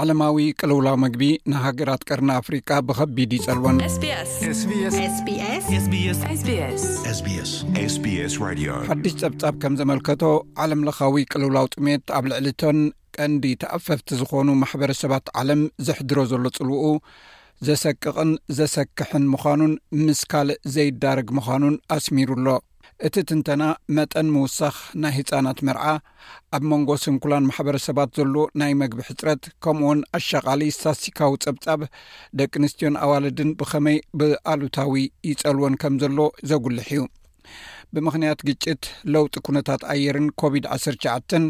ዓለማዊ ቅልውላው መግቢ ንሃገራት ቀርኒ ኣፍሪቃ ብኸቢድ ይጸልወንሓድሽ ጸብጻብ ከም ዘመልከቶ ዓለም ለኻዊ ቅልውላው ጥሜት ኣብ ልዕሊቶን ቀንዲ ተኣፈፍቲ ዝኾኑ ማሕበረሰባት ዓለም ዘሕድሮ ዘሎ ጽልውኡ ዘሰቅቕን ዘሰክሕን ምዃኑን ምስ ካልእ ዘይዳርግ ምዃኑን ኣስሚሩ ኣሎ እቲ ትንተና መጠን ምውሳኽ ናይ ህፃናት መርዓ፣ ኣብ መንጎ ስንኩላን ማሕበረሰባት ዘሎ ናይ መግቢ ሕፅረት ከምኡ ውን ኣሻቓሊ ስታስቲካዊ ፀብፃብ ደቂ ኣንስትዮን ኣዋልድን ብኸመይ ብኣሉታዊ ይፀልወን ከም ዘሎ ዘጉልሕ እዩ። ብምኽንያት ግጭት፣ ለውጢ ኩነታት ኣየርን ኮቪድ ዓሰርተ ትሽዓተን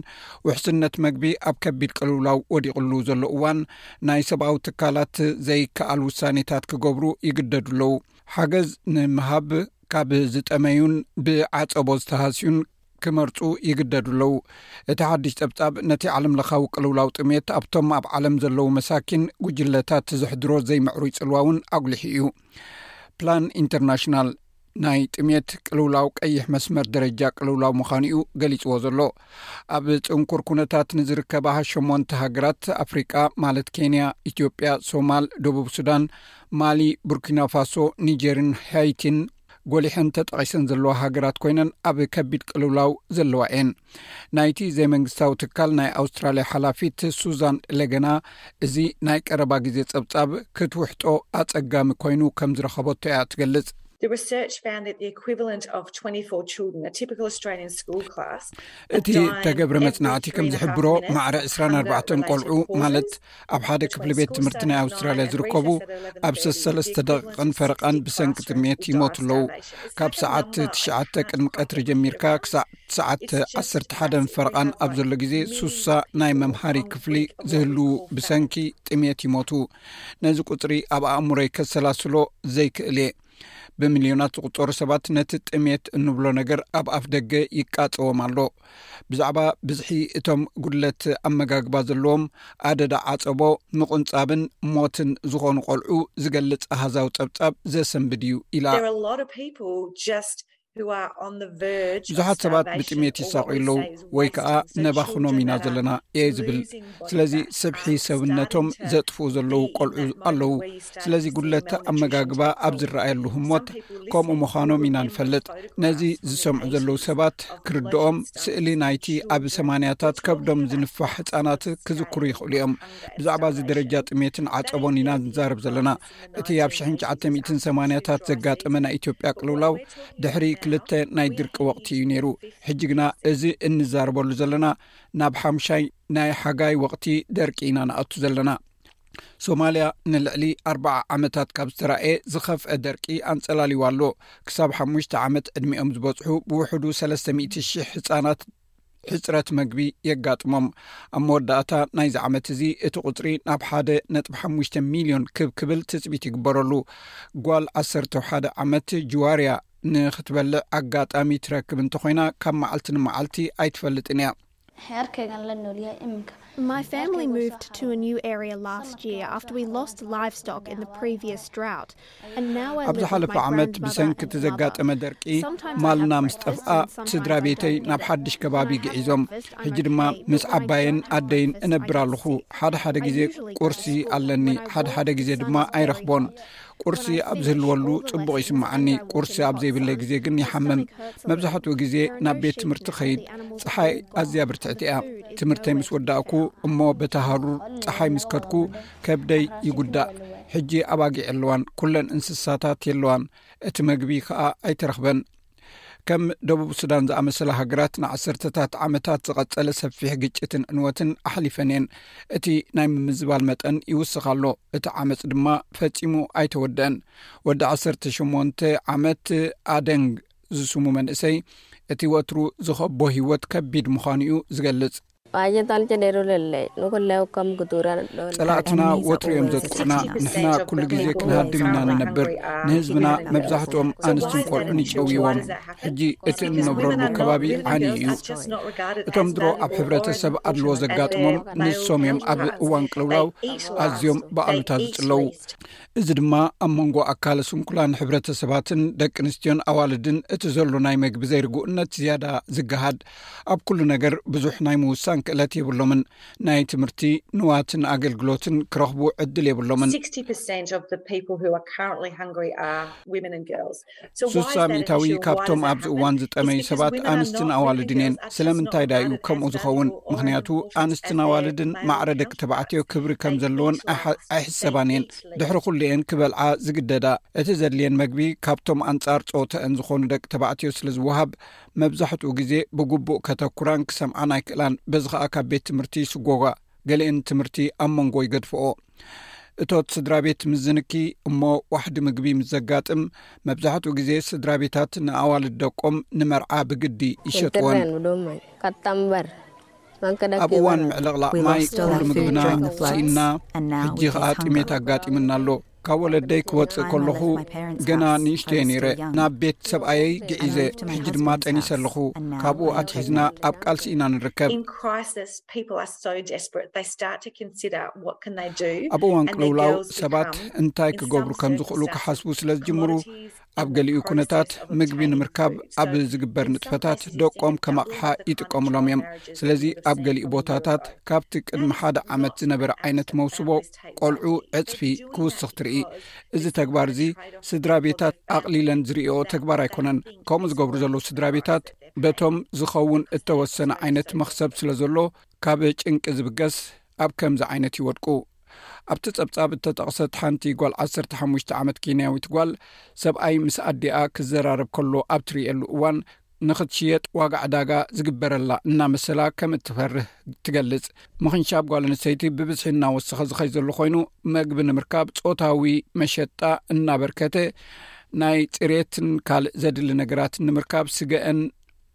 ውሕስነት መግቢ ኣብ ከቢድ ቅልውላው ወዲቕሉ ዘሎ እዋን ናይ ሰብኣዊ ትካላት ዘይከኣል ውሳኔታት ክገብሩ ይግደዱ ኣለዉ። ሓገዝ ንምሃብ ካብ ዝጠመዩን ብዓጸቦ ዝተሃስዩን ክመርጹ ይግደዱ ኣለዉ እቲ ሓድሽ ጸብጻብ ነቲ ዓለም ለኻዊ ቅልውላው ጥሜት ኣብቶም ኣብ ዓለም ዘለዉ መሳኪን ጉጅለታት ዘሕድሮ ዘይምዕሩይ ጽልዋ እውን ኣጉሊሑ እዩ ፕላን ኢንተርናሽናል ናይ ጥሜት ቅልውላው ቀይሕ መስመር ደረጃ ቅልውላው ምዃኑ እዩ ገሊጽዎ ዘሎ ኣብ ጥንኩር ኩነታት ንዝርከባ ሸሞንተ ሃገራት ኣፍሪቃ ማለት ኬንያ ኢትዮጵያ ሶማል ደቡብ ሱዳን ማሊ ቡርኪናፋሶ ኒጀርን ሃይቲን ጎሊሐን ተጠቒሰን ዘለዋ ሃገራት ኮይነን ኣብ ከቢድ ቅልውላው ዘለዋ እየን ናይቲ ዘይመንግስታዊ ትካል ናይ ኣውስትራልያ ሓላፊት ሱዛን ለገና እዚ ናይ ቀረባ ግዜ ጸብጻብ ክትውሕጦ ኣጸጋሚ ኮይኑ ከም ዝረኸበቶ እያ ትገልጽ እቲ እተገብረ መጽናዕቲ ከም ዝሕብሮ ማዕረ 24 ቆልዑ ማለት ኣብ ሓደ ክፍሊ ቤት ትምህርቲ ናይ ኣውስትራልያ ዝርከቡ ኣብ ሰሰለስተ ደቂቕን ፈረቓን ብሰንኪ ጥሜት ይሞቱ ኣለዉ ካብ ሰዓት ትሽዓተ ቅድሚ ቀትሪ ጀሚርካ ክሳዕ ሰዓት 1ሓ ፈረቓን ኣብ ዘሎ ግዜ ሱሳ ናይ መምሃሪ ክፍሊ ዝህልው ብሰንኪ ጥሜት ይሞቱ ነዚ ቁፅሪ ኣብ ኣእምሮይ ከሰላስሎ ዘይክእል እየ ብምልዮናት ዝቁፀሩ ሰባት ነቲ ጥሜት እንብሎ ነገር ኣብ ኣፍ ደገ ይቃፀዎም ኣሎ ብዛዕባ ብዝሒ እቶም ጉድለት ኣመጋግባ ዘለዎም ኣደዳ ዓፀቦ ምቁንፃብን ሞትን ዝኾኑ ቆልዑ ዝገልፅ ኣሃዛዊ ፀብፃብ ዘሰንብድ እዩ ኢላ ብዙሓት ሰባት ብጥሜት ይሳቁ ኣለዉ ወይ ከዓ ነባኽኖም ኢና ዘለና እየ ዝብል ስለዚ ስብሒ ሰብነቶም ዘጥፍኡ ዘለዉ ቆልዑ ኣለዉ ስለዚ ጉድለት ኣመጋግባ ኣብ ዝረኣየሉ ህሞት ከምኡ ምዃኖም ኢና ንፈልጥ ነዚ ዝሰምዑ ዘለዉ ሰባት ክርድኦም ስእሊ ናይቲ ኣብ ሰማንያታት ከብዶም ዝንፋሕ ህፃናት ክዝክሩ ይኽእሉ እዮም ብዛዕባ እዚ ደረጃ ጥሜትን ዓፀቦን ኢና ንዛርብ ዘለና እቲ ኣብ ሽሕን ሸዓተ ሚትን ሰማንያታት ዘጋጠመ ናይ ኢትዮጵያ ቅልውላው ድሕሪ ክልተ ናይ ድርቂ ወቕቲ እዩ ነይሩ ሕጂ ግና እዚ እንዛረበሉ ዘለና ናብ ሓሙሻይ ናይ ሓጋይ ወቕቲ ደርቂ ኢና ንኣቱ ዘለና ሶማልያ ንልዕሊ ኣርባዓ ዓመታት ካብ ዝተራእየ ዝኸፍአ ደርቂ ኣንፀላልዋ ኣሎ ክሳብ ሓሙሽተ ዓመት ዕድሚኦም ዝበፅሑ ብውሕዱ ሰለስተ ሚእቲ ሽሕ ህፃናት ሕፅረት መግቢ የጋጥሞም ኣብ መወዳእታ ናይዚ ዓመት እዚ እቲ ቁፅሪ ናብ ሓደ ነጥቢ ሓሙሽተ ሚልዮን ክብ ክብል ትፅቢት ይግበረሉ ጓል ዓሰርተ ሓደ ዓመት ጅዋርያ ንክትበልዕ ኣጋጣሚ ትረክብ እንተኮይና ካብ መዓልቲ ንመዓልቲ ኣይትፈልጥን እያ ኣብ ዝሓለፈ ዓመት ብሰንኪ እቲ ዘጋጠመ ደርቂ ማልና ምስ ጠፍኣ ስድራ ቤተይ ናብ ሓድሽ ከባቢ ግዒዞም ሕጂ ድማ ምስ ዓባየን ኣደይን እነብር ኣለኹ ሓደ ሓደ ግዜ ቁርሲ ኣለኒ ሓደ ሓደ ግዜ ድማ ኣይረኽቦን ቁርሲ ኣብ ዝህልወሉ ጽቡቕ ይስምዓኒ ቁርሲ ኣብ ዘይብለይ ግዜ ግን ይሓምም መብዛሕትኡ ግዜ ናብ ቤት ትምህርቲ ኸይድ ፀሓይ ኣዝያ ብርትዕቲ እያ ትምህርተይ ምስ ወዳእኩ እሞ በታ ሃሩር ፀሓይ ምስ ከድኩ ከብደይ ይጉዳእ ሕጂ ኣባጊዕ ኣለዋን ኩለን እንስሳታት የለዋን እቲ መግቢ ከዓ ኣይተረኽበን ከም ደቡብ ሱዳን ዝኣመሰለ ሃገራት ንዓሰርተታት ዓመታት ዝቐፀለ ሰፊሕ ግጭትን ዕንወትን ኣሕሊፈን እየን እቲ ናይ ምምዝባል መጠን ይውስኽ ኣሎ እቲ ዓመፅ ድማ ፈፂሙ ኣይተወደአን ወዲ 1ሸተ ዓመት ኣደንግ ዝስሙ መንእሰይ እቲ ወትሩ ዝኸቦ ሂወት ከቢድ ምዃኑ እዩ ዝገልፅ ባጀታልቸ ደሩ ለለይ ንኩለው ከም ግቱራን ዶል ጸላእትና ወትሩ እዮም ዘጥቁዕና ንሕና ኩሉ ግዜ ክንሃድም ኢና ንነብር ንህዝብና መብዛሕትኦም ኣንስትን ቆልዑን ይጨውይዎም ሕጂ እቲ እንነብረሉ ከባቢ ዓንዩ እዩ እቶም ድሮ ኣብ ሕብረተሰብ ኣድልዎ ዘጋጥሞም ንሶም እዮም ኣብ እዋን ቅልውላው ኣዝዮም ብኣሉታ ዝጽለዉ እዚ ድማ ኣብ መንጎ ኣካለ ስንኩላን ሕብረተሰባትን ደቂ ኣንስትዮን ኣዋልድን እቲ ዘሎ ናይ መግቢ ዘይርግኡነት ዝያዳ ዝገሃድ ኣብ ኩሉ ነገር ብዙሕ ናይ ምውሳን ክእለት የብሎምን፣ ናይ ትምህርቲ፣ ንዋትን ኣገልግሎትን ክረኽቡ ዕድል የብሎምን። ስሳ ሚእታዊ ካብቶም ኣብዚ እዋን ዝጠመዩ ሰባት ኣንስትን ኣዋልድን እየን። ስለምንታይ ደኣ እዩ ከምኡ ዝኸውን? ምኽንያቱ ኣንስትን ኣዋልድን ማዕረ ደቂ ተባዕትዮ ክብሪ ከም ዘለወን ኣይሕሰባን እየን። ድሕሪ ኩሉ እየን ክበልዓ ዝግደዳ። እቲ ዘድልየን መግቢ ካብቶም ኣንጻር ጾተኣን ዝኾኑ ደቂ ተባዕትዮ ስለ ዝወሃብ፣ መብዛሕትኡ ግዜ ብግቡእ ከተኵራን ክሰምዓን ኣይክእላን፣ በዚ ኸኣ ካብ ቤት ትምህርቲ ይስጐጓ፣ ገሊኤን ትምህርቲ ኣብ መንጎ ይገድፍኦ። እቶት ስድራ ቤት ምስ ዝንኪ እሞ ዋሕዲ ምግቢ ምስ ዘጋጥም፣ መብዛሕትኡ ግዜ ስድራ ቤታት ንኣዋልድ ደቆም ንመርዓ ብግዲ ይሸጥወን። ኣብ እዋን ምዕልቕላቕ ማይ ኵሉ ምግብና ስኢንና፣ ሕጂ ኸኣ ጥሜት ኣጋጢሙና ኣሎ። ካብ ወለደይ ክወፅእ ከለኹ ገና ንእሽተየ ነይረ ናብ ቤት ሰብኣየይ ግዒዘ ሕጂ ድማ ጠኒሰ ኣለኹ ካብኡ ኣትሒዝና ኣብ ቃልሲ ኢና ንርከብ ኣብ እዋን ቅልውላው ሰባት እንታይ ክገብሩ ከም ዝኽእሉ ክሓስቡ ስለ ዝጅምሩ ኣብ ገሊኡ ኩነታት ምግቢ ንምርካብ ኣብ ዝግበር ንጥፈታት ደቆም ከም ኣቕሓ ይጥቀምሎም እዮም ስለዚ ኣብ ገሊኡ ቦታታት ካብቲ ቅድሚ ሓደ ዓመት ዝነበረ ዓይነት መውስቦ ቆልዑ ዕፅፊ ክውስኽ ትርኢ እዚ ተግባር እዚ ስድራ ቤታት ኣቕሊለን ዝርዮ ተግባር ኣይኮነን ከምኡ ዝገብሩ ዘለዉ ስድራ ቤታት በቶም ዝኸውን እተወሰነ ዓይነት መኽሰብ ስለ ዘሎ ካብ ጭንቂ ዝብገስ ኣብ ከምዚ ዓይነት ይወድቁ ኣብቲ ጸብጻብ እተጠቕሰት ሓንቲ ጓል ዓሰርተ ሓሙሽተ ዓመት ኬንያዊት ጓል ሰብኣይ ምስ ኣዲኣ ክዘራረብ ከሎ ኣብ ትርእየሉ እዋን ንኽትሽየጥ ዋጋ ዕዳጋ ዝግበረላ እናመሰላ ከም እትፈርህ ትገልጽ ምኽንሻብ ጓል ኣንስተይቲ ብብዝሒ እናወሰኸ ዝኸይ ዘሉ ኮይኑ መግቢ ንምርካብ ጾታዊ መሸጣ እናበርከተ ናይ ፅሬትን ካልእ ዘድሊ ነገራት ንምርካብ ስገአን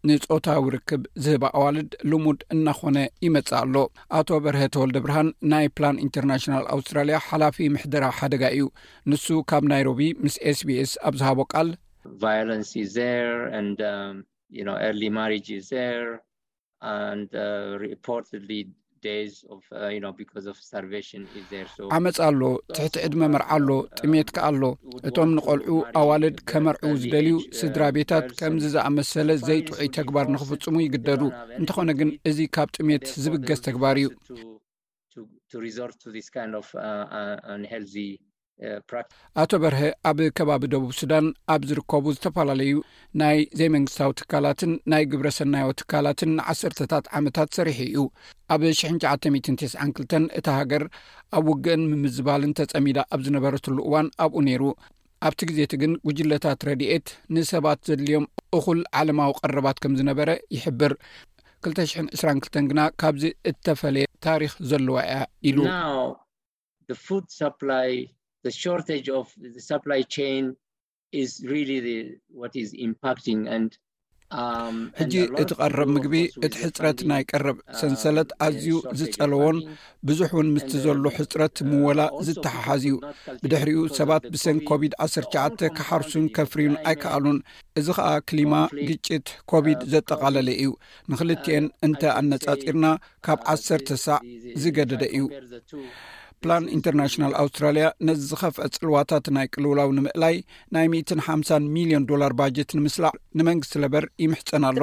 ንፆታዊ ርክብ ዝህባ ኣዋልድ ልሙድ እናኾነ ይመፅእ ኣሎ ኣቶ በርሀ ተወልደ ብርሃን ናይ ፕላን ኢንተርናሽናል ኣውስትራልያ ሓላፊ ምሕደራ ሓደጋ እዩ ንሱ ካብ ናይሮቢ ምስ ኤስቢኤስ ኣብ ዝሃቦ ቃል ቫዮለንስ እዩ ዘር ንድ ዩ ኖ ኤርሊ ማሪጅ እዩ ዘር ንድ ሪፖርትድሊ ዓመፅ ኣሎ ትሕቲ ዕድመ መርዓ ኣሎ ጥሜት ከኣ ኣሎ እቶም ንቆልዑ ኣዋልድ ከመርዑ ዝደልዩ ስድራ ቤታት ከምዚ ዝኣመሰለ ዘይጥዑይ ተግባር ንክፍፅሙ ይግደዱ እንተኾነ ግን እዚ ካብ ጥሜት ዝብገስ ተግባር እዩ ኣቶ በርሀ ኣብ ከባቢ ደቡብ ሱዳን ኣብ ዝርከቡ ዝተፈላለዩ ናይ ዘይመንግስታዊ ትካላትን ናይ ግብረ ሰናዮ ትካላትን ንዓሰርተታት ዓመታት ሰሪሑ እዩ ኣብ 992 እታ ሃገር ኣብ ውግእን ምምዝባልን ተጸሚዳ ኣብ ዝነበረትሉ እዋን ኣብኡ ነይሩ ኣብቲ ግዜ እቲ ግን ጉጅለታት ረድኤት ንሰባት ዘድልዮም እኹል ዓለማዊ ቀረባት ከም ዝነበረ ይሕብር 222 ግና ካብዚ እተፈለየ ታሪክ ዘለዋ እያ ኢሉ the food supply, the shortage of the supply chain is really the, what is impacting and um, ሕጂ እቲ ቀረብ ምግቢ እቲ ሕፅረት ናይ ቀረብ uh, ሰንሰለት ኣዝዩ ዝፀለዎን ብዙሕ እውን ምስቲ ዘሎ ሕፅረት uh, ምወላ ዝተሓሓዝ እዩ ብድሕሪኡ ሰባት ብሰን ኮቪድ 19 ክሓርሱን ከፍርዩን ኣይከኣሉን እዚ ከዓ ክሊማ ግጭት ኮቪድ uh, ዘጠቓለለ እዩ ንክልትኤን እንተ ኣነፃፂርና ካብ ዓሰርተ ሳዕ ዝገደደ እዩ ፕላን ኢንተርናሽናል ኣውስትራልያ ነዚ ዝኸፍአ ፅልዋታት ናይ ቅልውላው ንምእላይ ናይ ሚትን ሓምሳን ሚልዮን ዶላር ባጀት ንምስላዕ ንመንግስቲ ለበር ይምሕፀን ኣሎ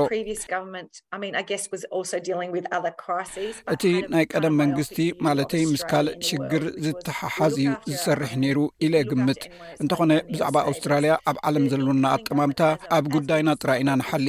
እቲ ናይ ቀደም መንግስቲ ማለተይ ምስ ካልእ ሽግር ዝተሓሓዝ እዩ ዝሰርሕ ነይሩ ኢለ ግምት እንተኾነ ብዛዕባ ኣውስትራልያ ኣብ ዓለም ዘሎና ኣጠማምታ ኣብ ጉዳይና ጥራይ ኢና ንሓሊ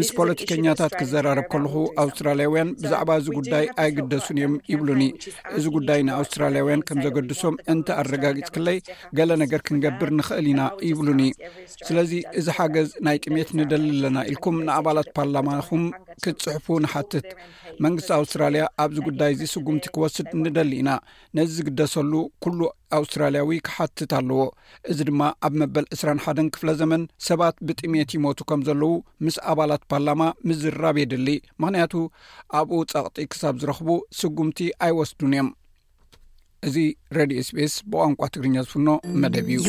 ምስ ፖለቲከኛታት ክዘራረብ ከለኹ ኣውስትራልያውያን ብዛዕባ እዚ ጉዳይ ኣይግደሱን እዮም ይብሉኒ እዚ ጉዳይ ንኣውስትራልያውያን ከም ዘገድሶም እንተ ኣረጋጊፅክለይ ገለ ነገር ክንገብር ንኽእል ኢና ይብሉኒ ስለዚ እዚ ሓገዝ ናይ ጥሜት ንደሊ ኣለና ኢልኩም ንኣባላት ፓርላማኹም ክትፅሕፉ ንሓትት መንግስቲ ኣውስትራልያ ኣብዚ ጉዳይ እዚ ስጉምቲ ክወስድ ንደሊ ኢና ነዚ ዝግደሰሉ ኩሉ ኣውስትራልያዊ ክሓትት ኣለዎ እዚ ድማ ኣብ መበል ዕስራን ሓደን ክፍለ ዘመን ሰባት ብጥሜት ይሞቱ ከም ዘለዉ ምስ ኣባላት ፓርላማ ምዝርራብ የድሊ ምክንያቱ ኣብኡ ጸቕጢ ክሳብ ዝረኽቡ ስጉምቲ ኣይወስዱን እዮም እዚ ረድዮ ስቤስ ብቋንቋ ትግርኛ ዝፍኖ መደብ እዩ